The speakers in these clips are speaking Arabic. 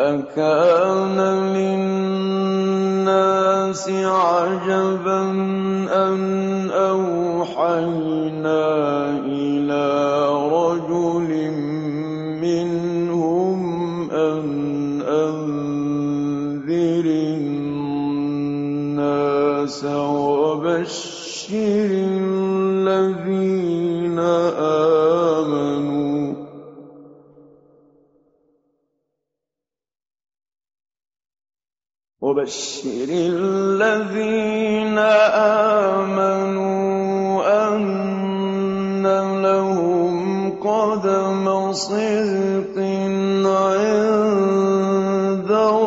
أكان للناس عجبا أن أوحينا إلى رجل منهم أن أنذر الناس وبشر الذين آمنوا. وبشر الذين آمنوا أن لهم قدم صدق عند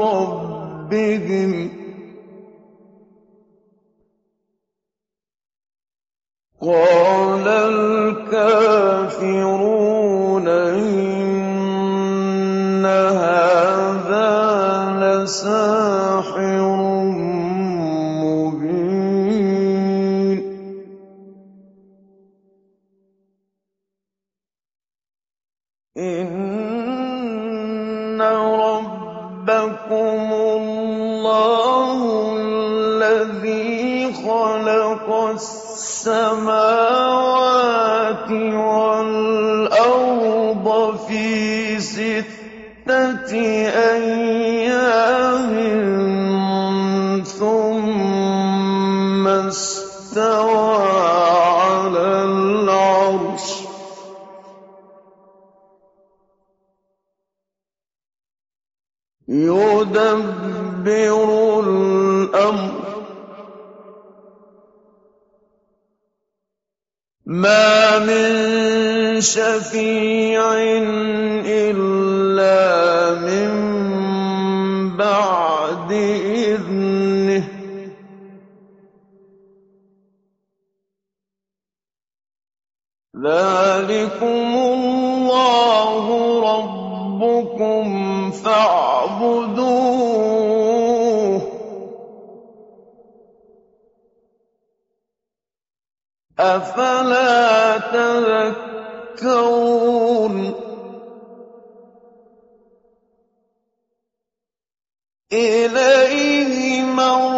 ربهم. قال في إِلَيْهِ مَرْجِعُكُمْ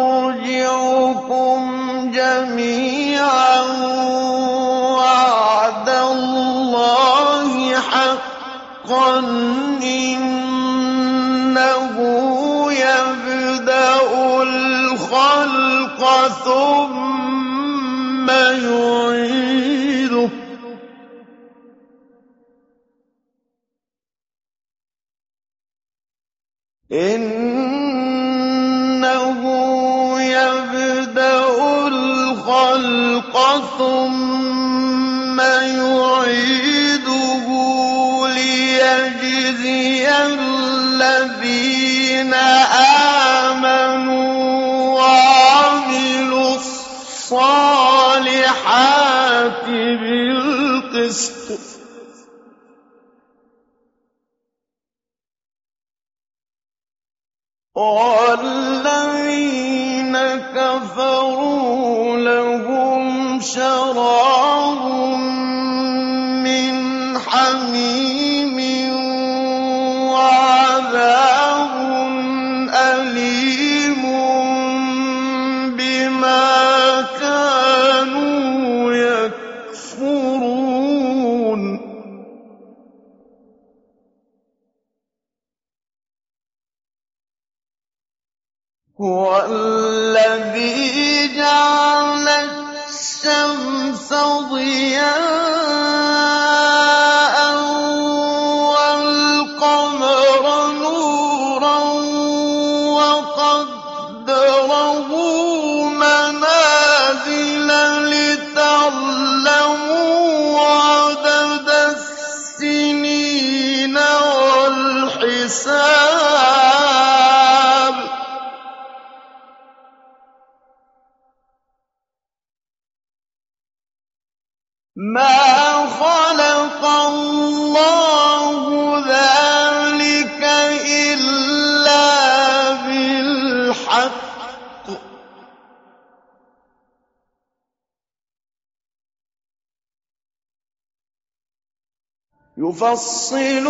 يُفَصِّلُ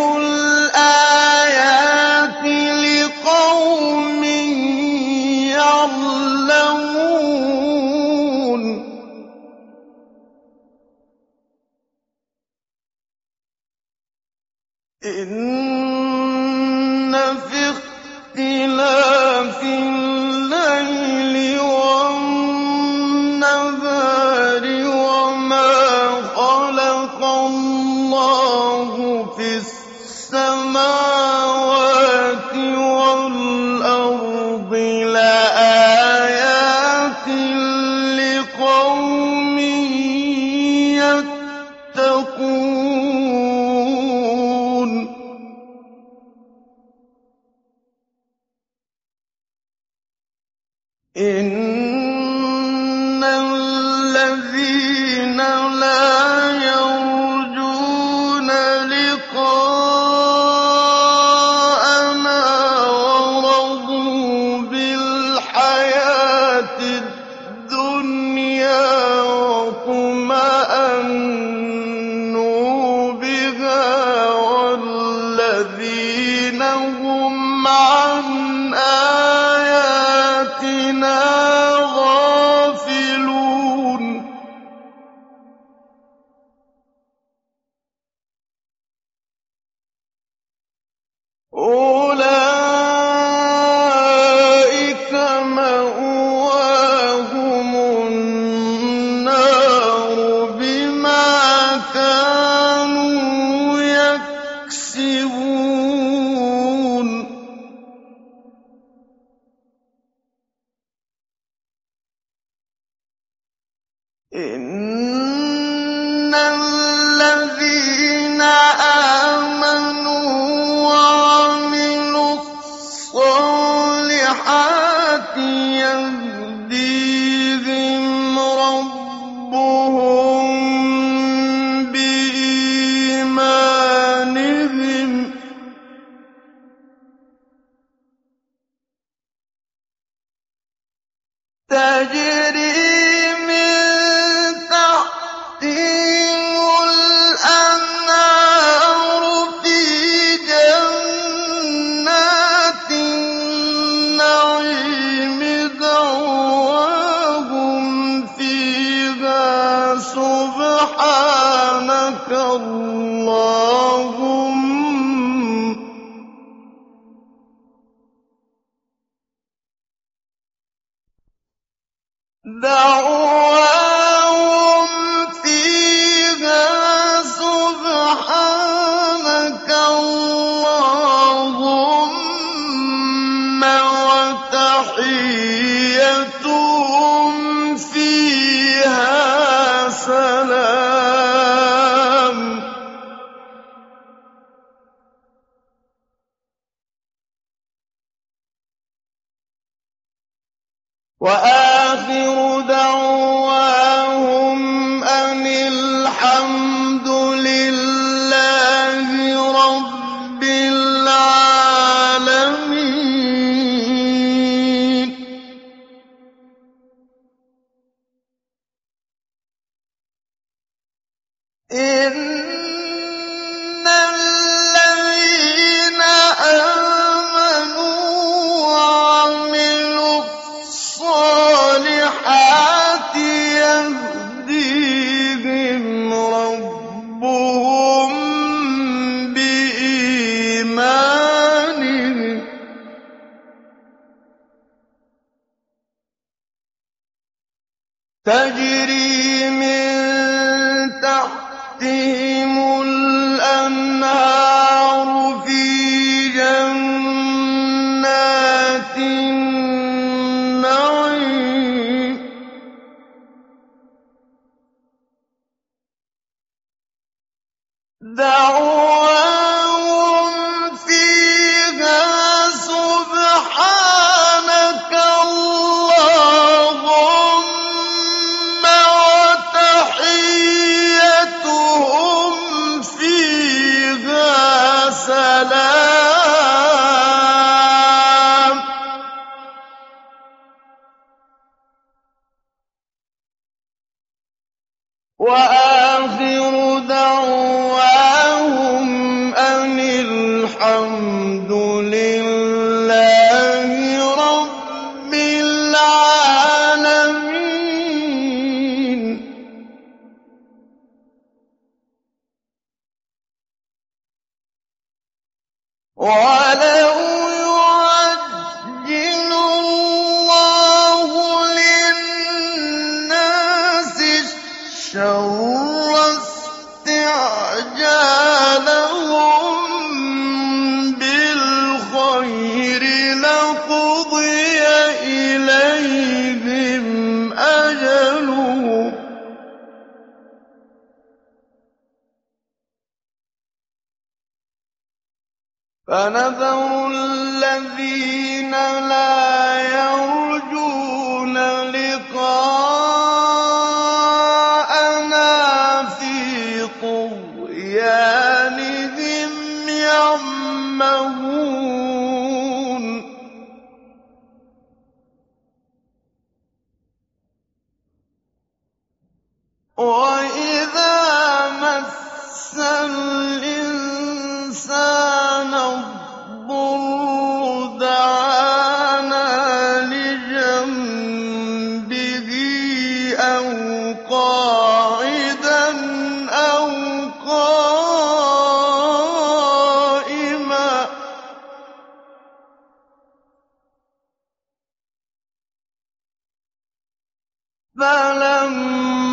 فَلَمَّا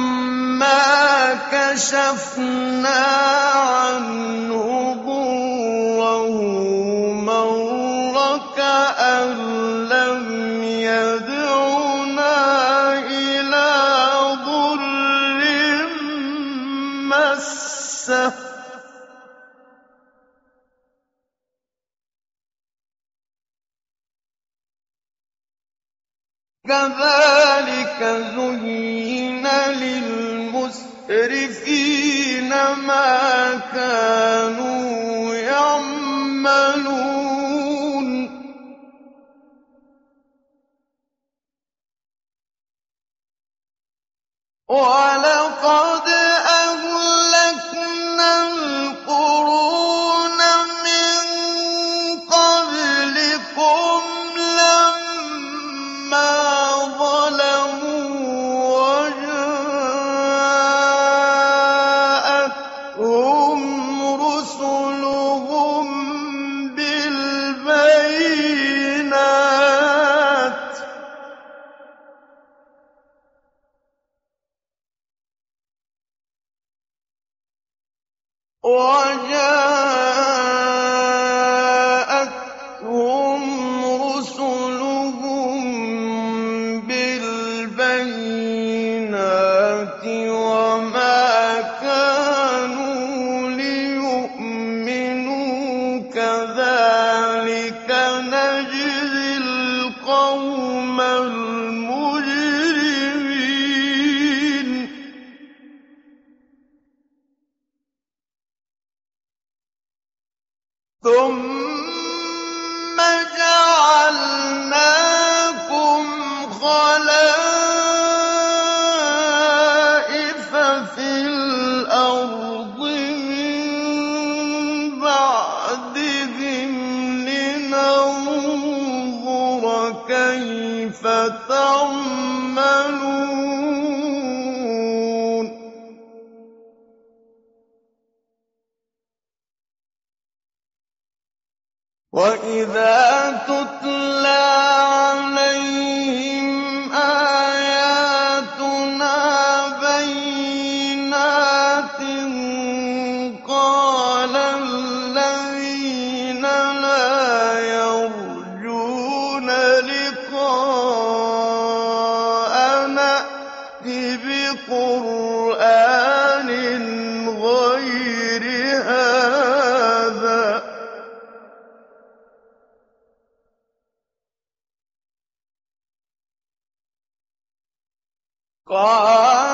كَشَفْنَا عَنْهُ ضُرَّهُ مَرَّ كَأَن لَّمْ يَدْعُنَا إِلَىٰ ضُرٍّ مَّسَّهُ ۚ كَذَٰلِكَ ما كانوا يعملون. ولقد قال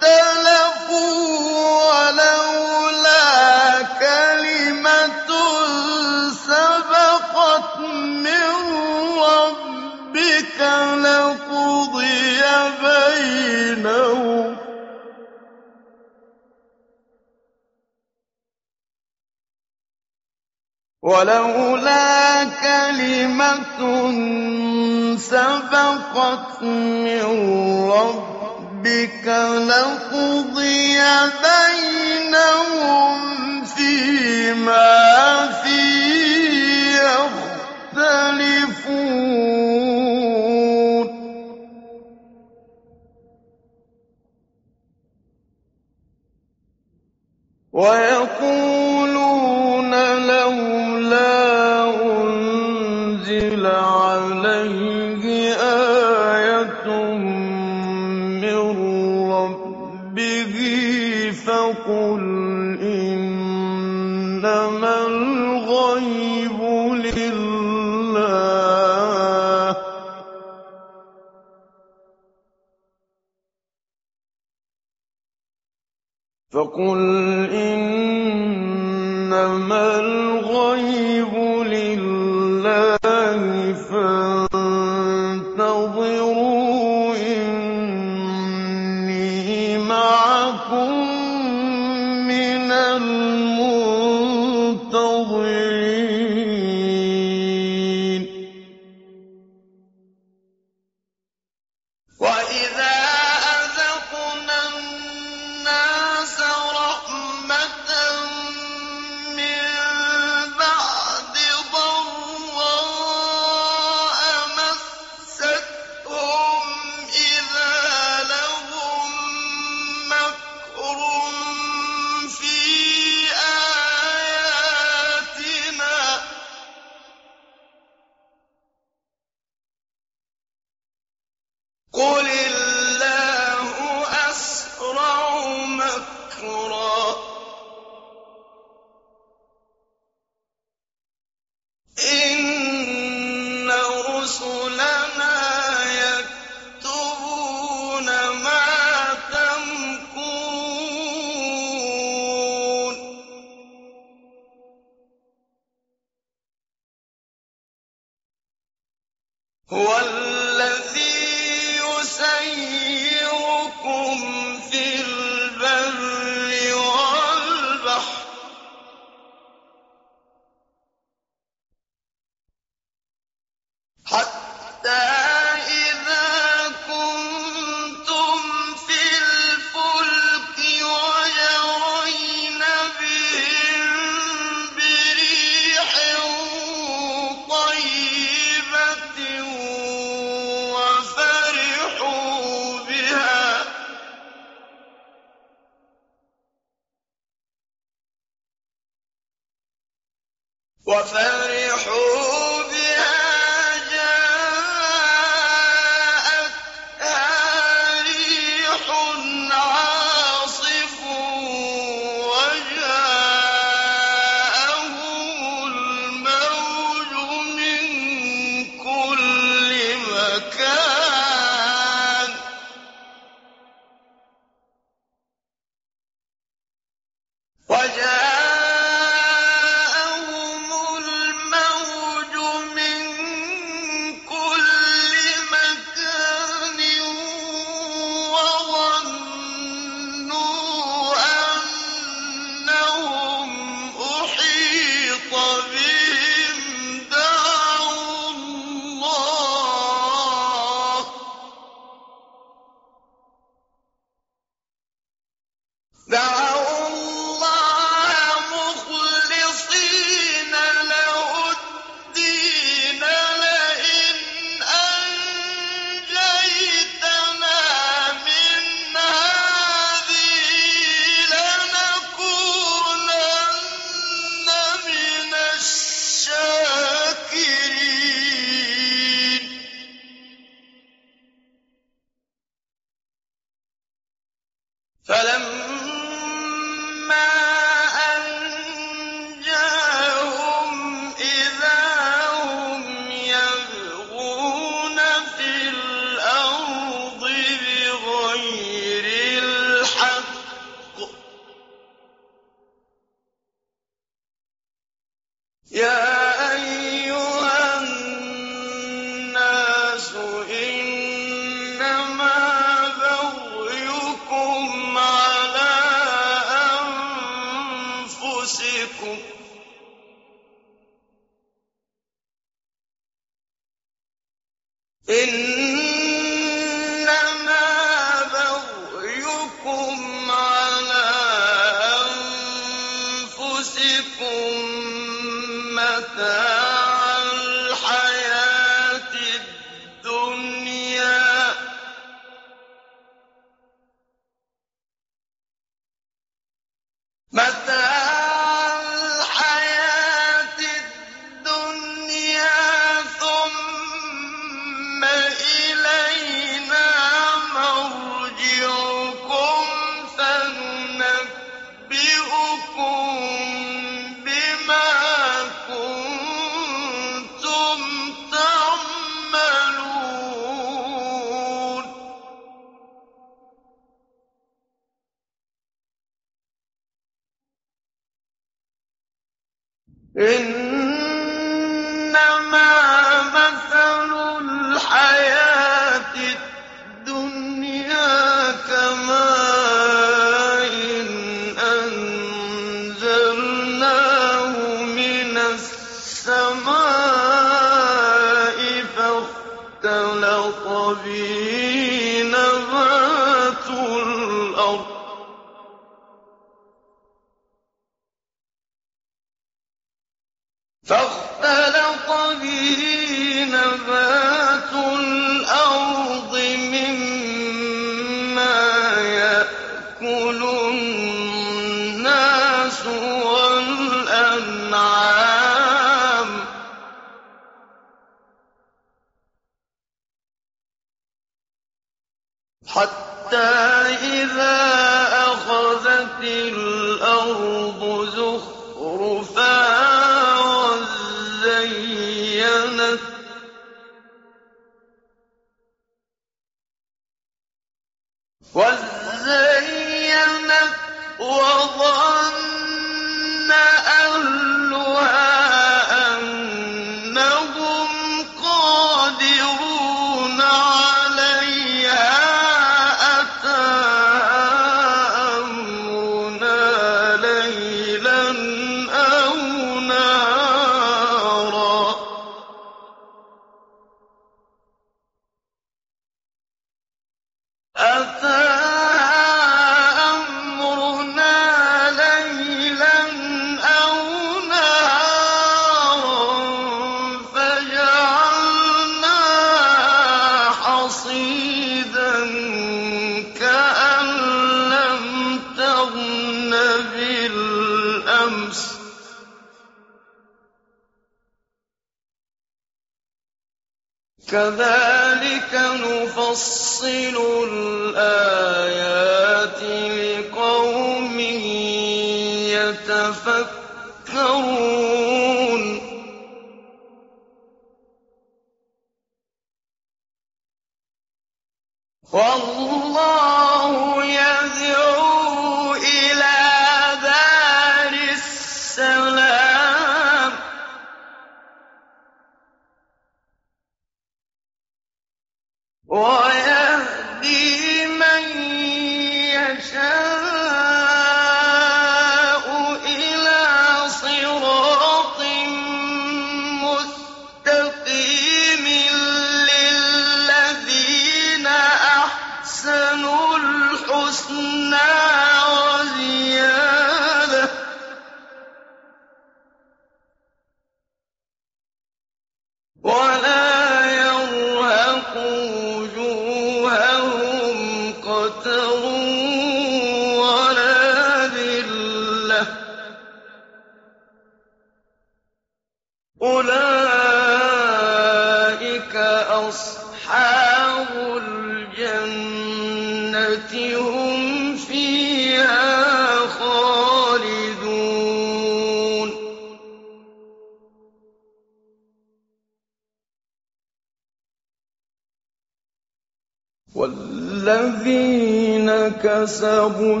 كَسَبُوا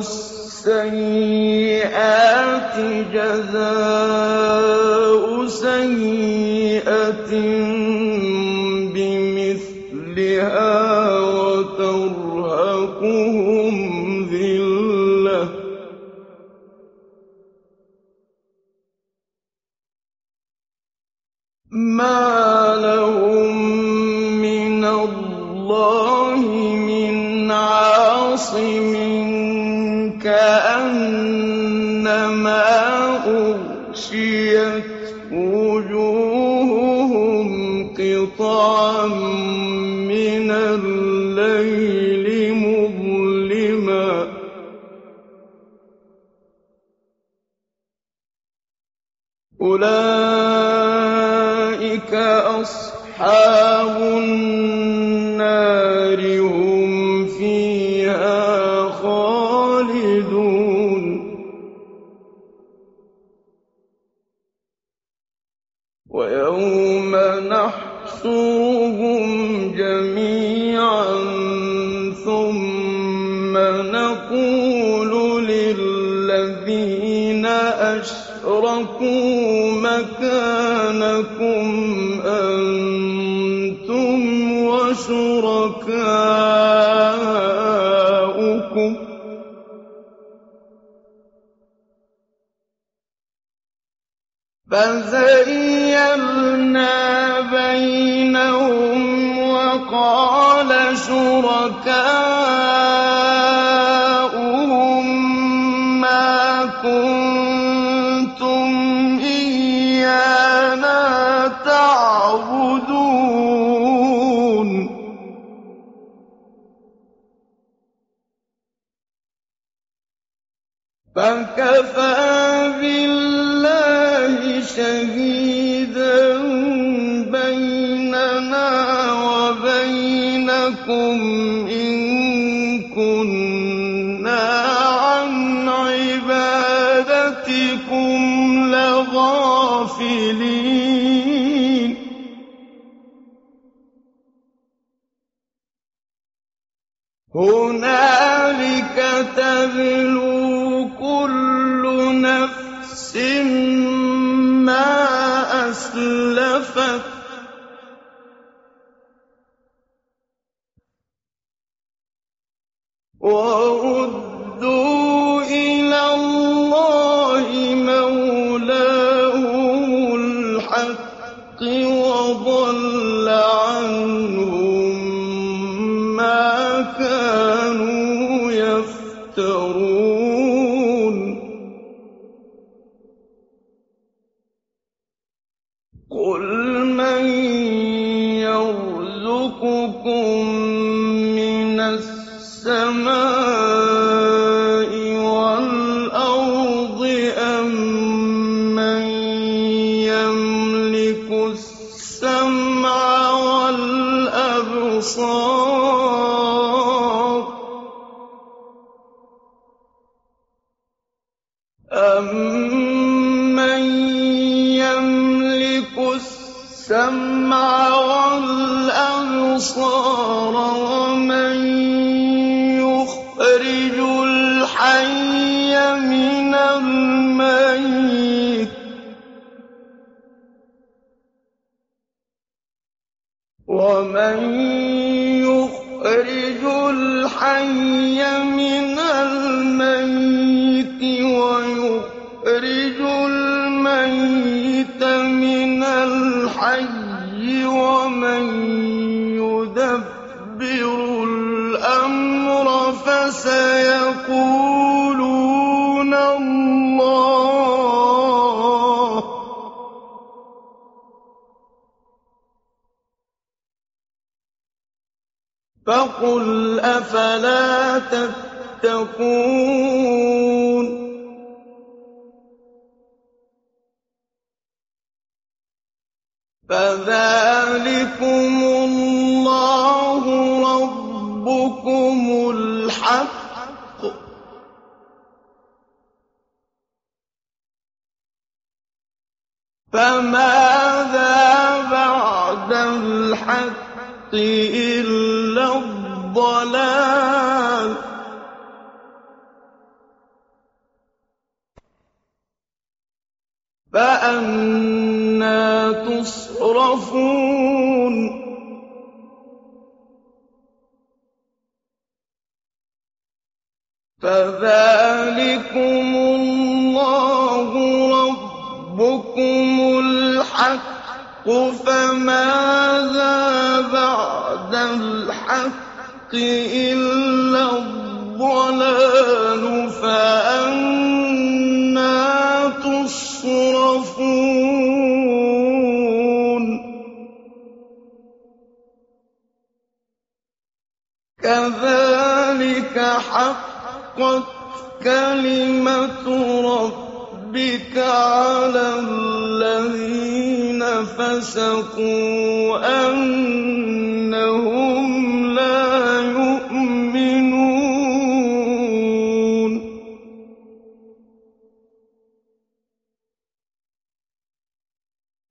أَصْحَابُ النَّارِ ۖ. وَيُخْرِجُ الْمَيِّتَ مِنَ الْحَيِّ وَمَن يُدَبِّرُ الْأَمْرَ ۚ فَسَيَقُولُونَ فَقُلْ أَفَلَا تَتَّقُونَ فَذَٰلِكُمُ اللَّهُ رَبُّكُمُ الْحَقُّ ۖ فَمَاذَا بَعْدَ الْحَقِّ إِلَّا الضَّلَالُ ۖ. فَأَنَّىٰ تُصْرَفُونَ. فَذَٰلِكُمُ اللَّهُ رَبُّكُمُ الْحَقُّ ۖ. فَمَاذَا بَعْدَ الْحَقِّ إِلَّا الضَّلَالُ ۖ فَأَنَّىٰ تُصْرَفُونَ؟ كَذَٰلِكَ حَقَّتْ كَلِمَتُ رَبِّكَ عَلَى الَّذِينَ فَسَقُوا أَنَّهُمْ لَا يُؤْمِنُونَ.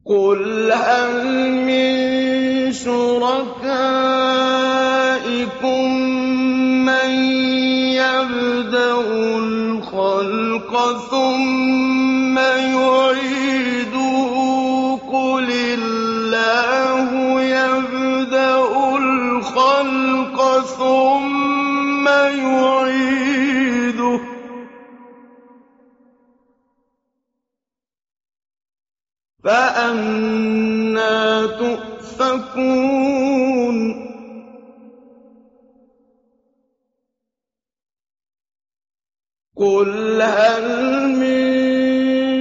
قُلْ هَلْ مِن شُرَكَائِكُم الْخَلْقَ ثُمَّ يُعِيدُهُ ۚ قُلِ اللَّهُ يَبْدَأُ الْخَلْقَ ثُمَّ يُعِيدُهُ ۖ. فَأَنَّىٰ تُؤْفَكُونَ قُلْ هَلْ مِن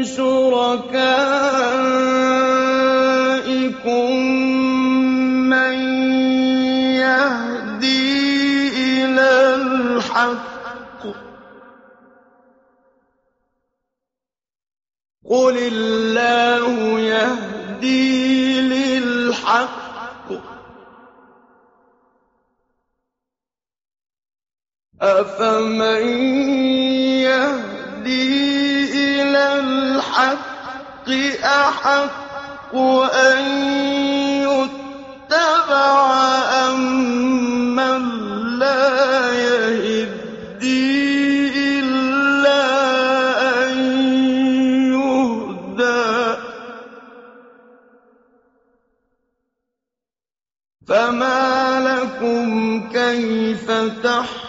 شُرَكَائِكُم مَّن يَهْدِي إِلَى الْحَقِّ ۚ قُلِ اللَّهُ يَهْدِي أَفَمَن يَهْدِي إِلَى الْحَقِّ أَحَقُّ أَن يُتَّبَعَ أَمَّن لَّا يَهِدِّي إِلَّا أَن يُهْدَىٰ ۖ؟ فَمَا لَكُمْ كَيْفَ تَحْكُمُونَ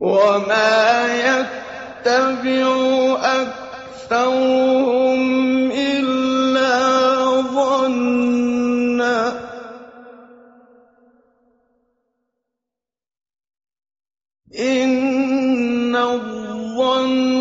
وَمَا يَتَّبِعُ أَكْثَرُهُمْ إِلَّا ظَنًّا ۚ إِنَّ الظَّنَّ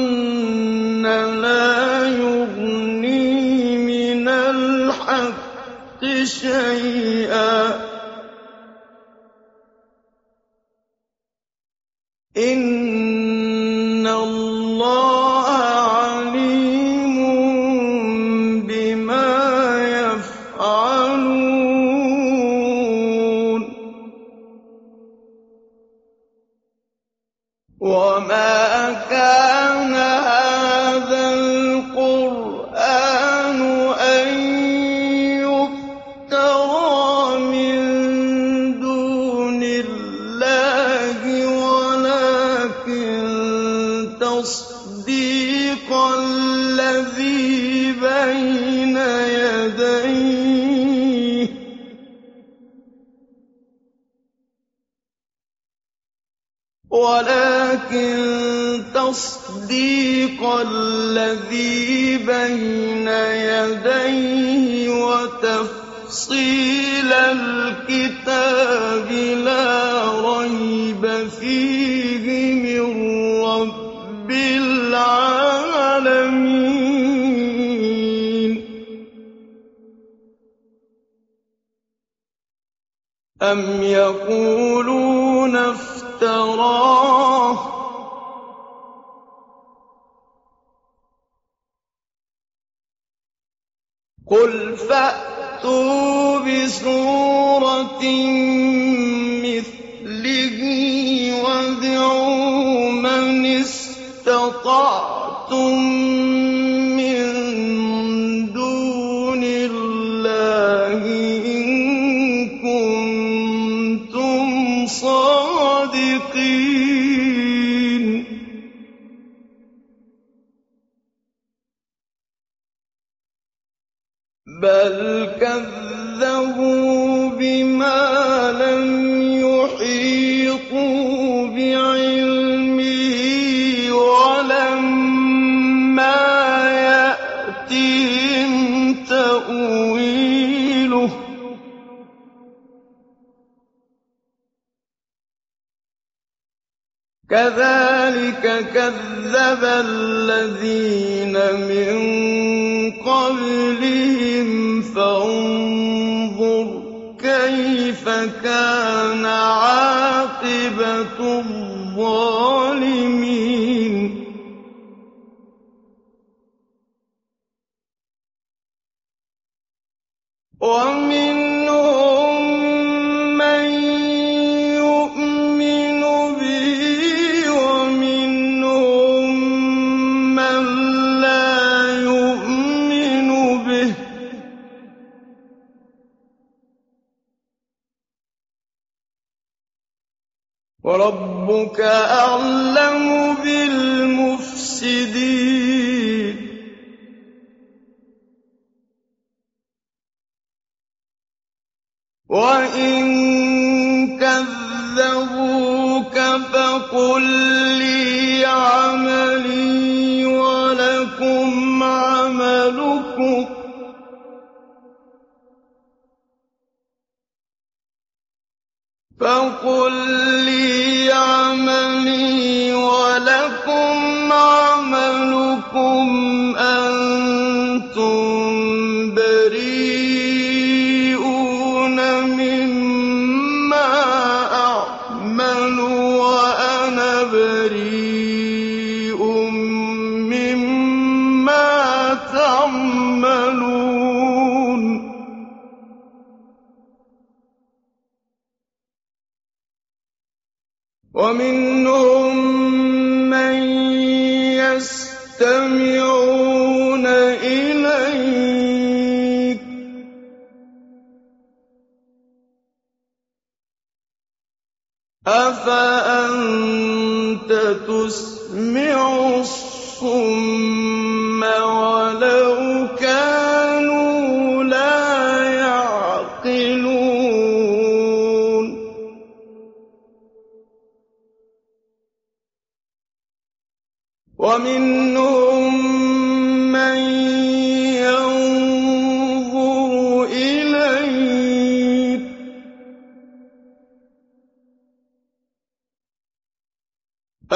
وَتَفْصِيلَ الْكِتَابِ لَا رَيْبَ فِيهِ مِن رَّبِّ الْعَالَمِينَ. أَمْ يَقُولُونَ افْتَرَاهُ ۖ قُلْ فَأْتُوا بِسُورَةٍ مِّثْلِهِ وَادْعُوا مَنِ اسْتَطَعْتُم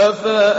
أَفَأَنتَ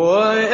What?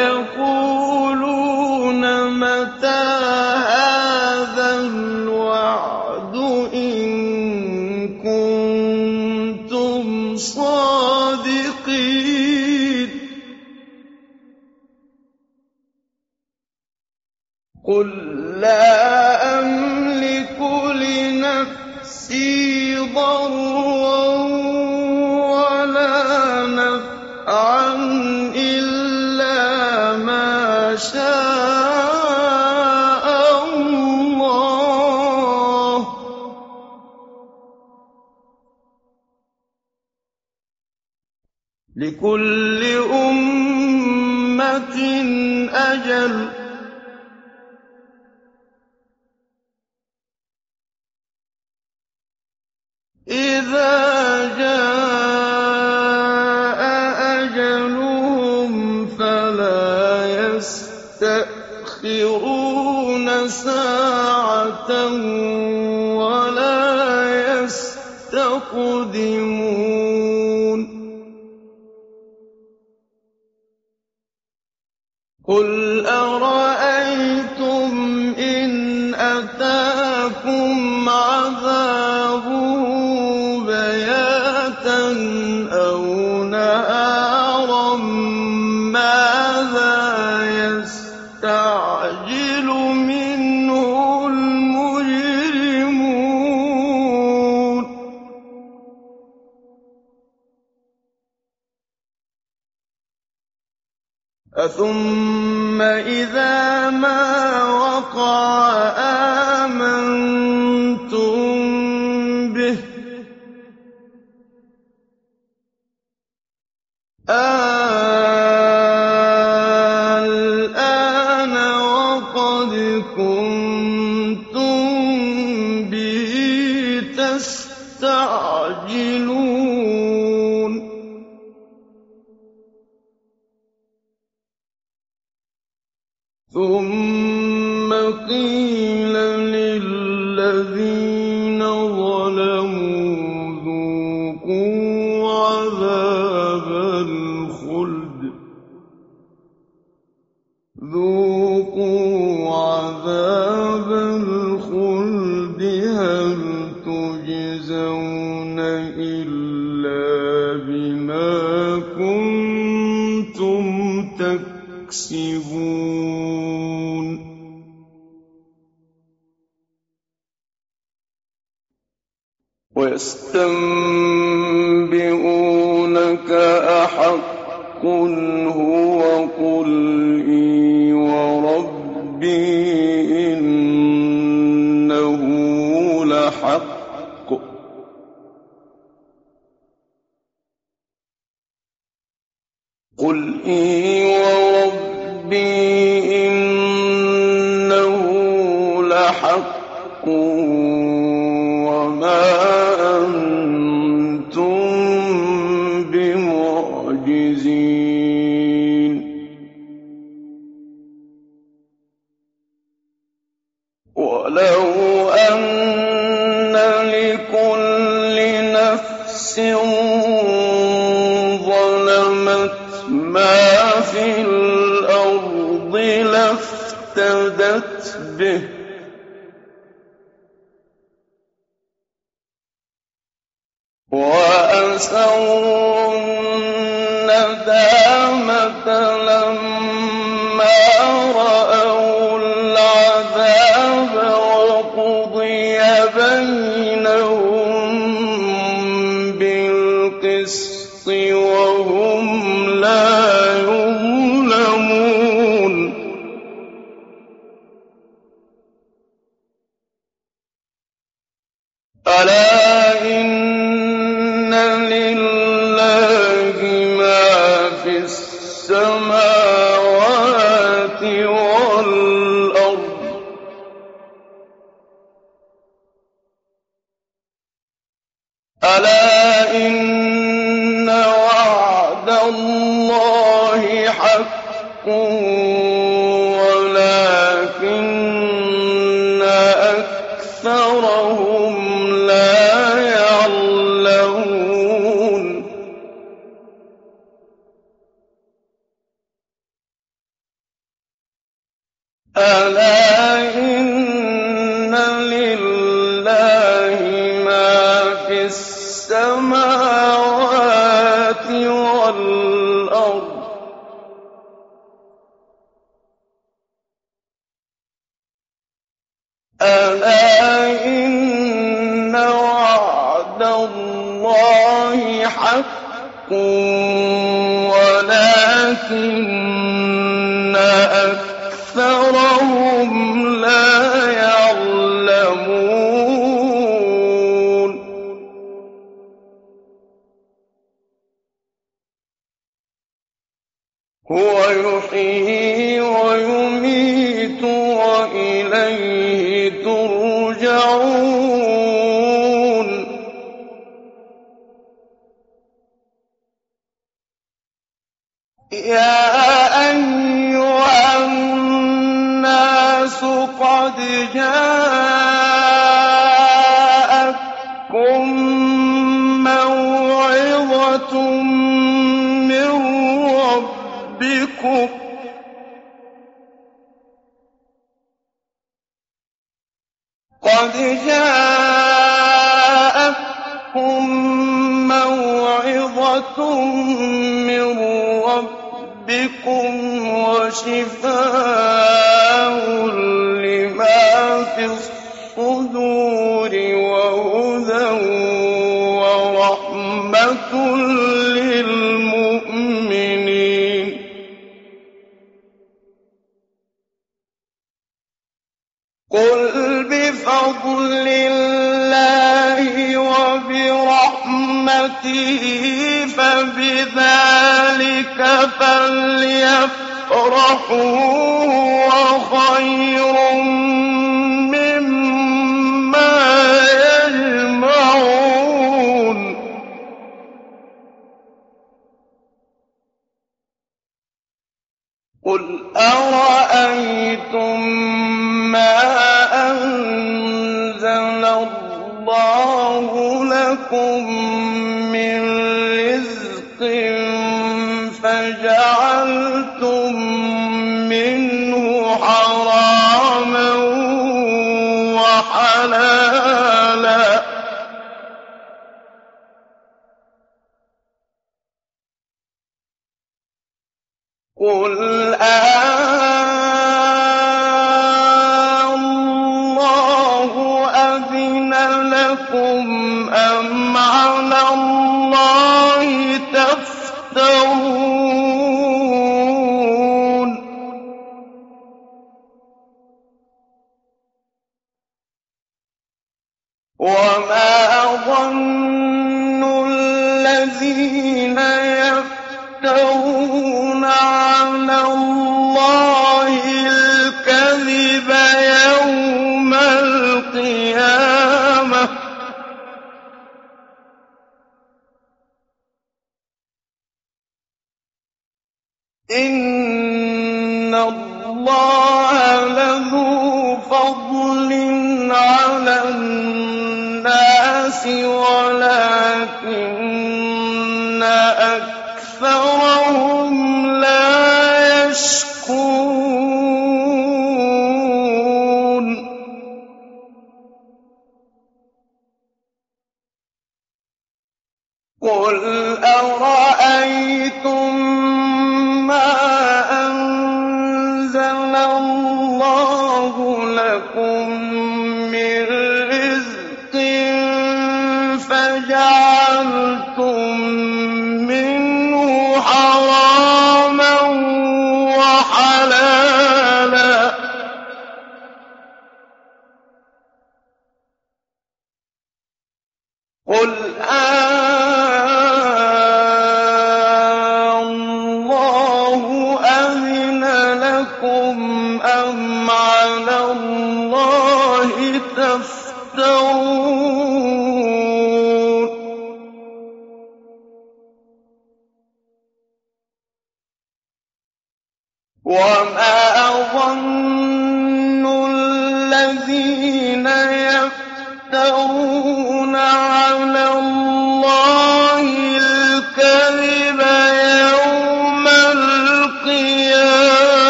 وَيَسْتَنبِئُونَكَ أَحَقٌّ هُوَ ۖ قُلْ إِي وَرَبِّي. يَا أَيُّهَا النَّاسُ قَدْ جاءت بكم وشفاء لما في الصدور وهدى ورحمة للمؤمنين قل بفضل الله وبرحمته فليفرحوا وخير عليكم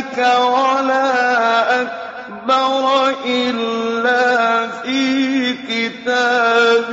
ذَٰلِكَ وَلَا أَكْبَرَ إِلَّا فِي كِتَابٍ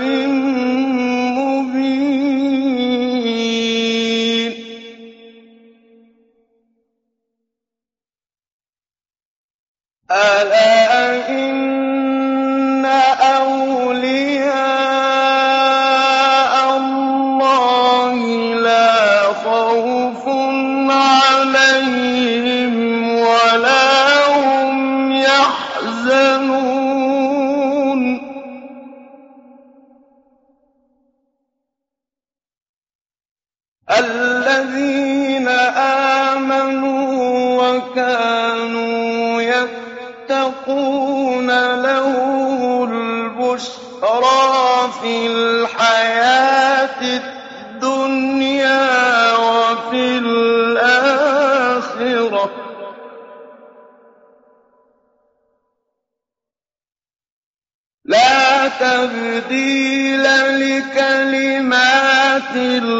لِكَلِمَاتِ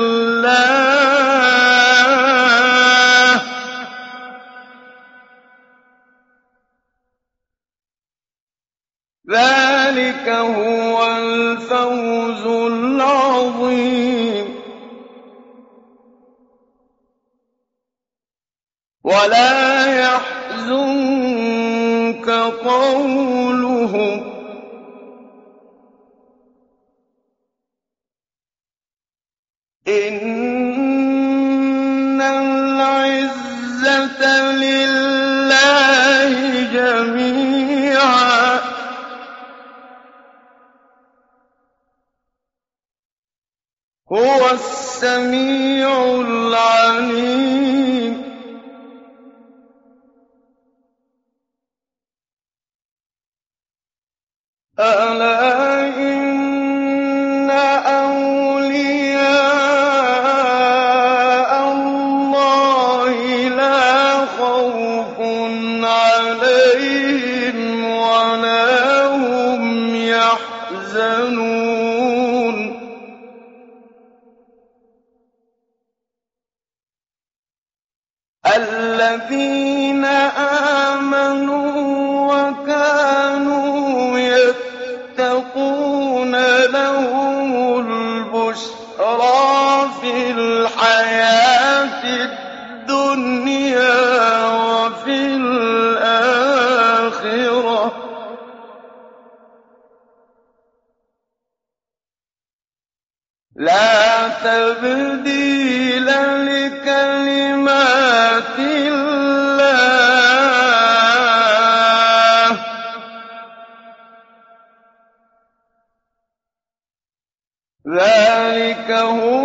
ذَٰلِكَ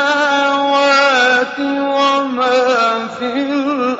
السَّمَاوَاتِ وَمَا فِي الْأَرْضِ ۗ.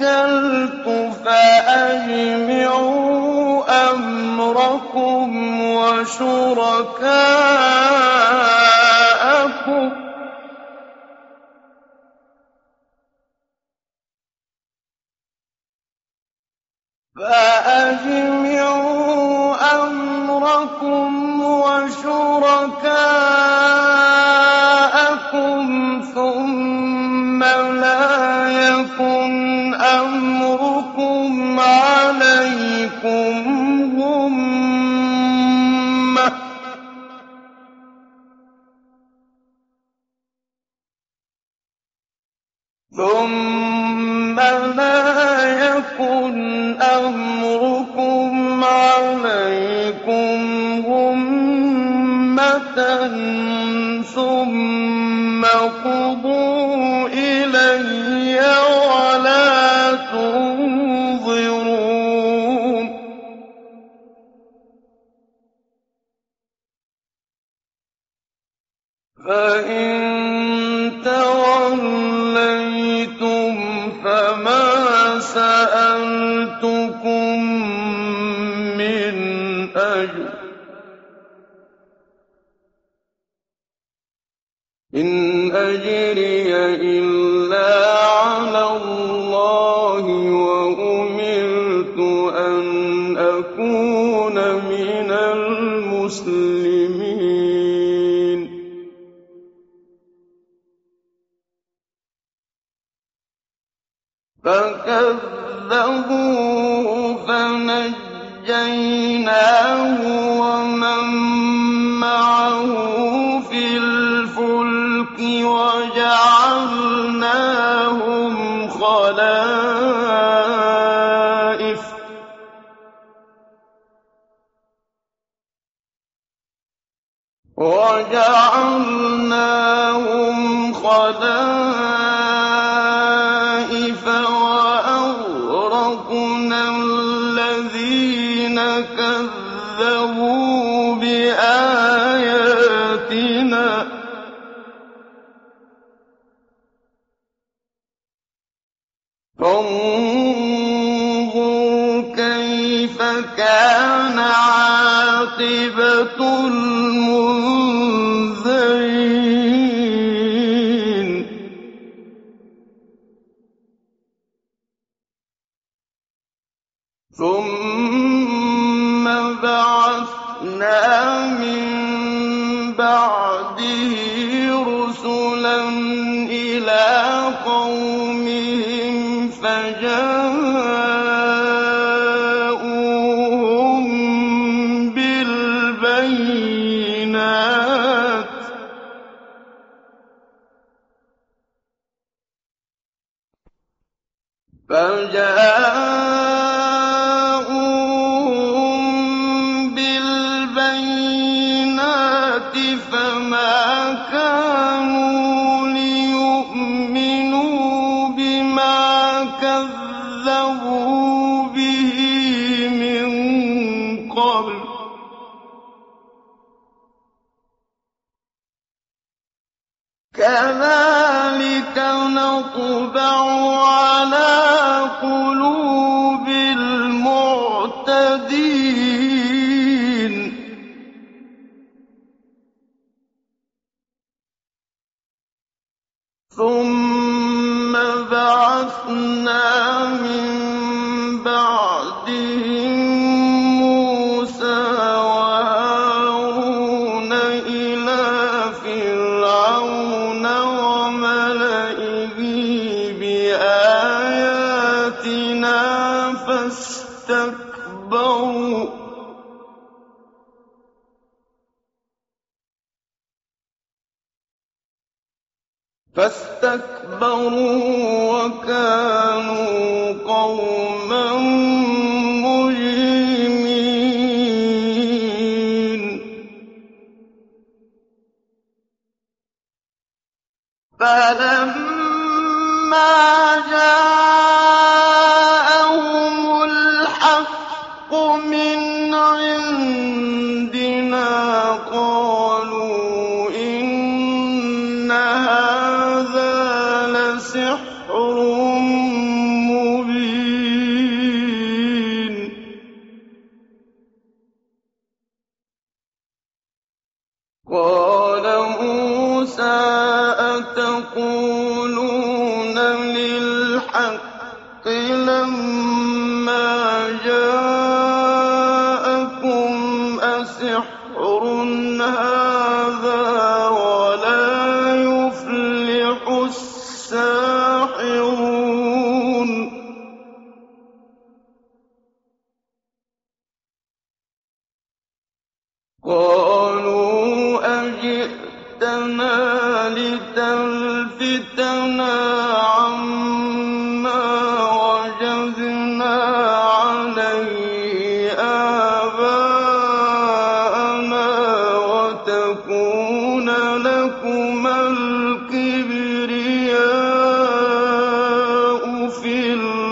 تَوَكَّلْتُ فَأَجْمِعُوا أَمْرَكُمْ وَشُرَكَاءَكُمْ قَوْمِهِمْ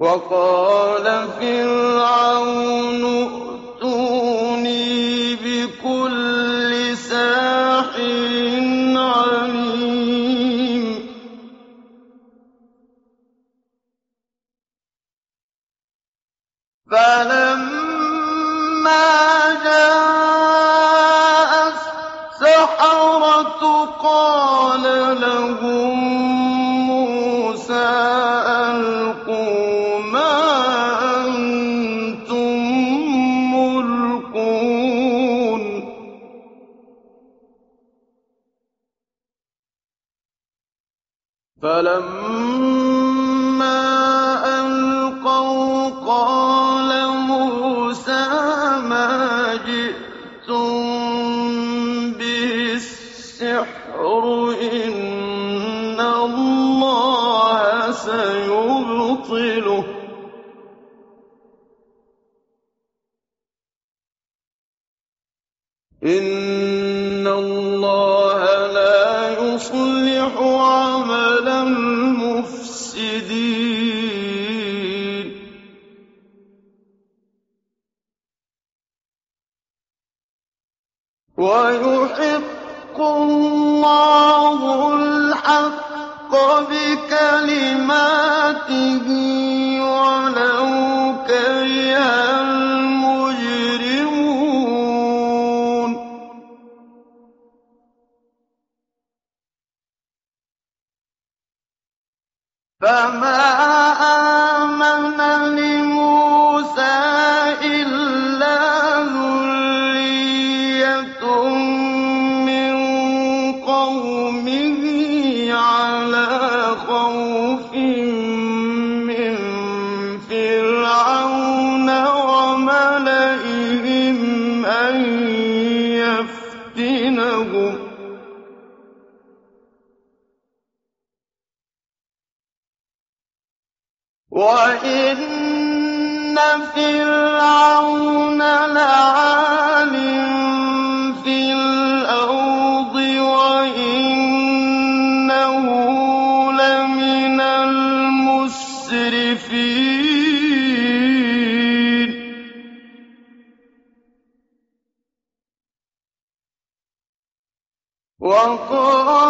وَقَالَ فِرْعَوْنُ وَقَالَ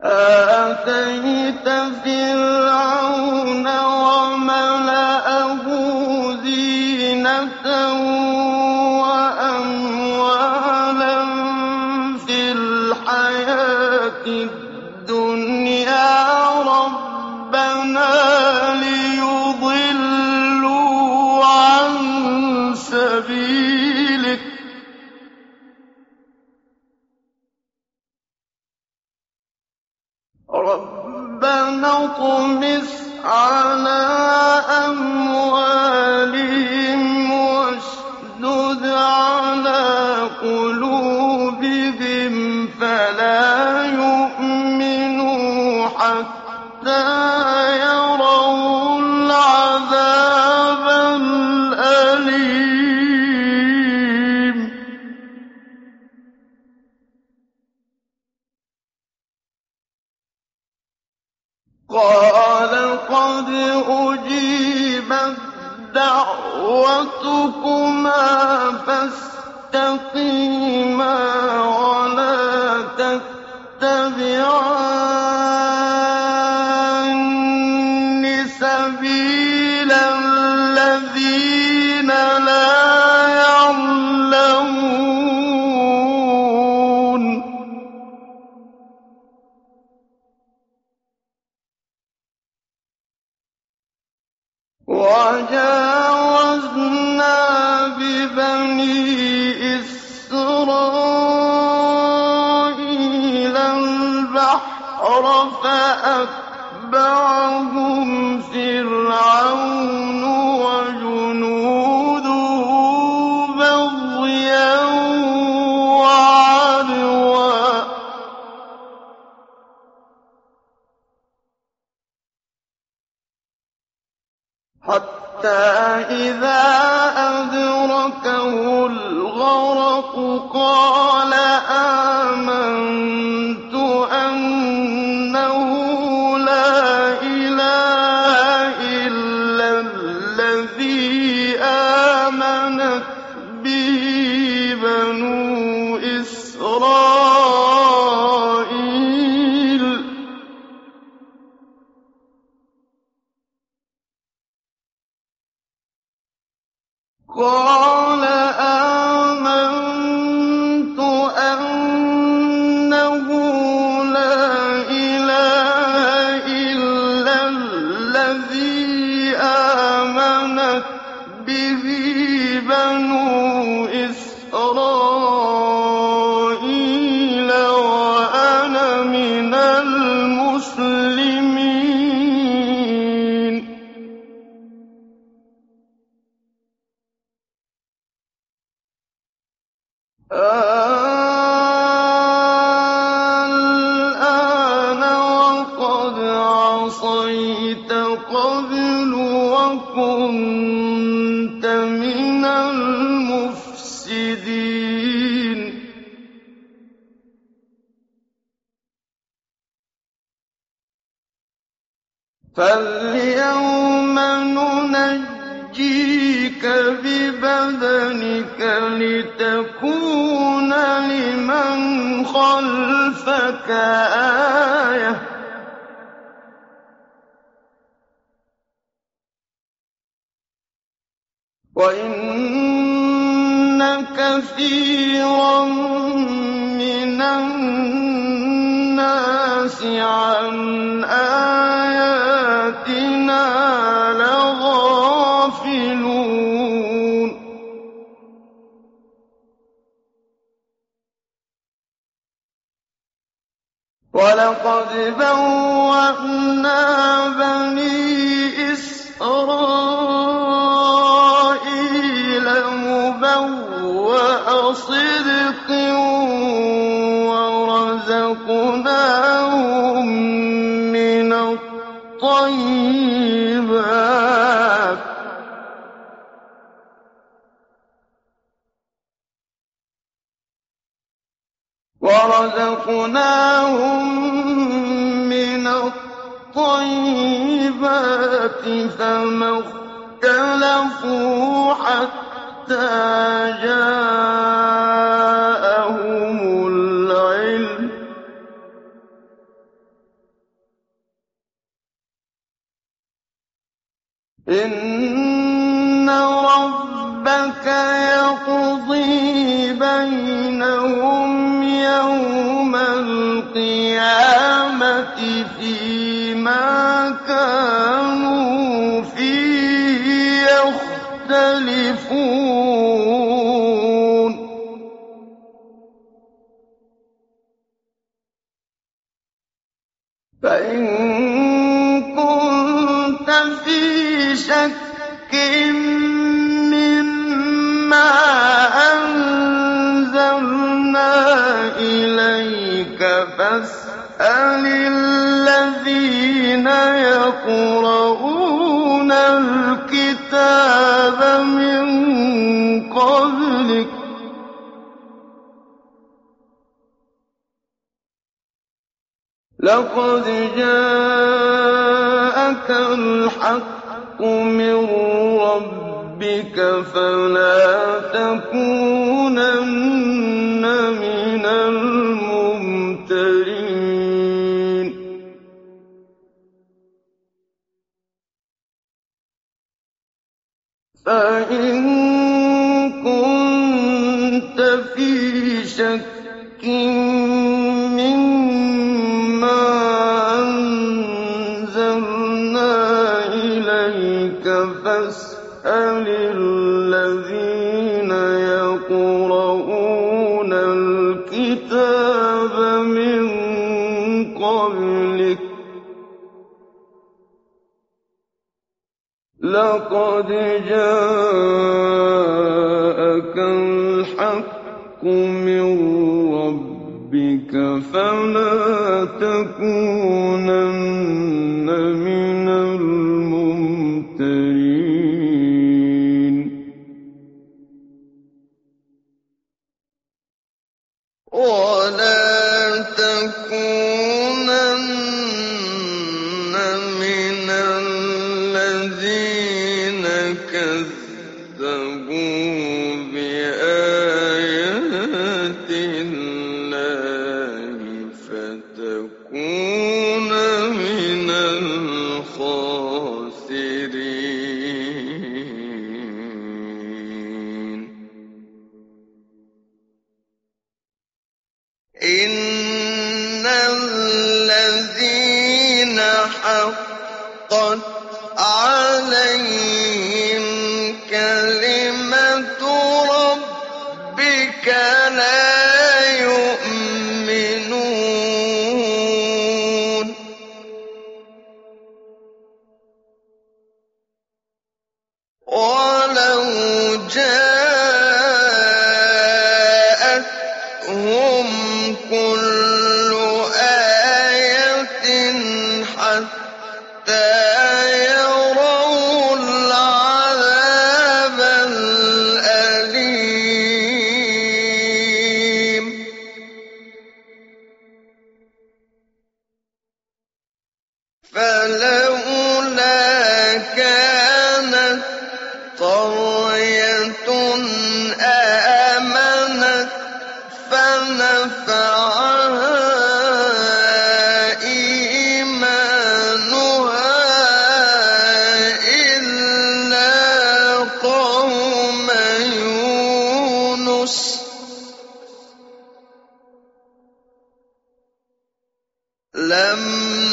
وَأَمْوَالًا لَقَدْ جَاءَكَ الْحَقُّ مِن رَّبِّكَ فَلَا تَكُونَنَّ مِنَ الْمُمْتَرِينَ. فَإِن لقد جاءك الحق من ربك فلا تكونن من لَمَّا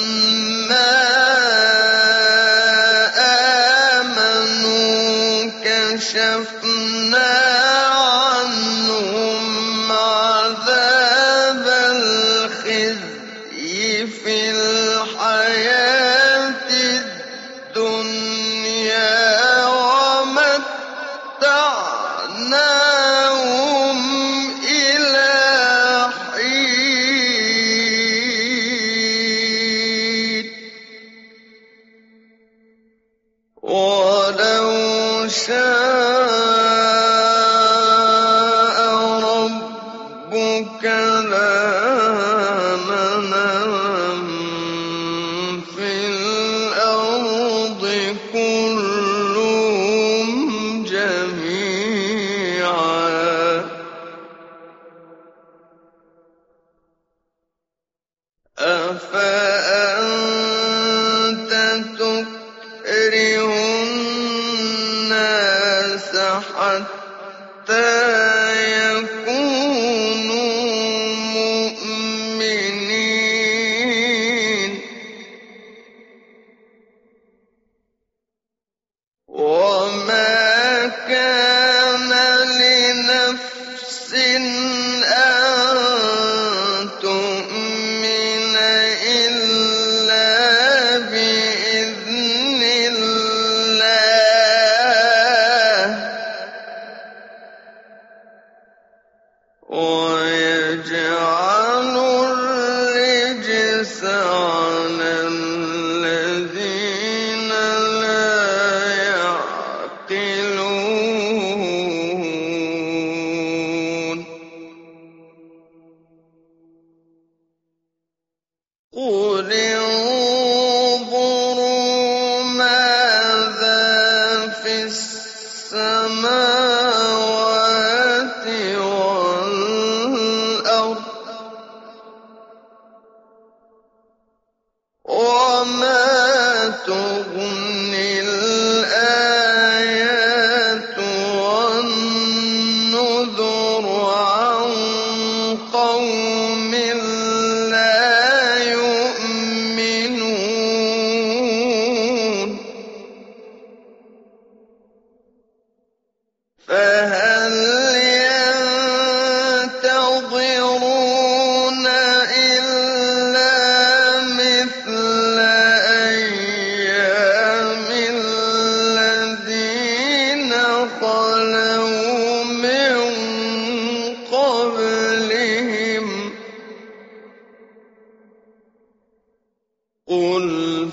قُلْ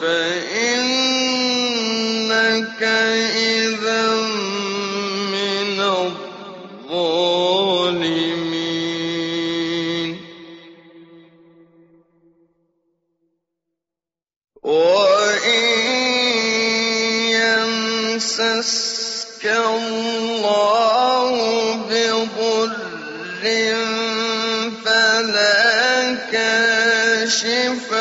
فإنك إذا من الظالمين. وإن يمسسك الله بضر فلا كاشف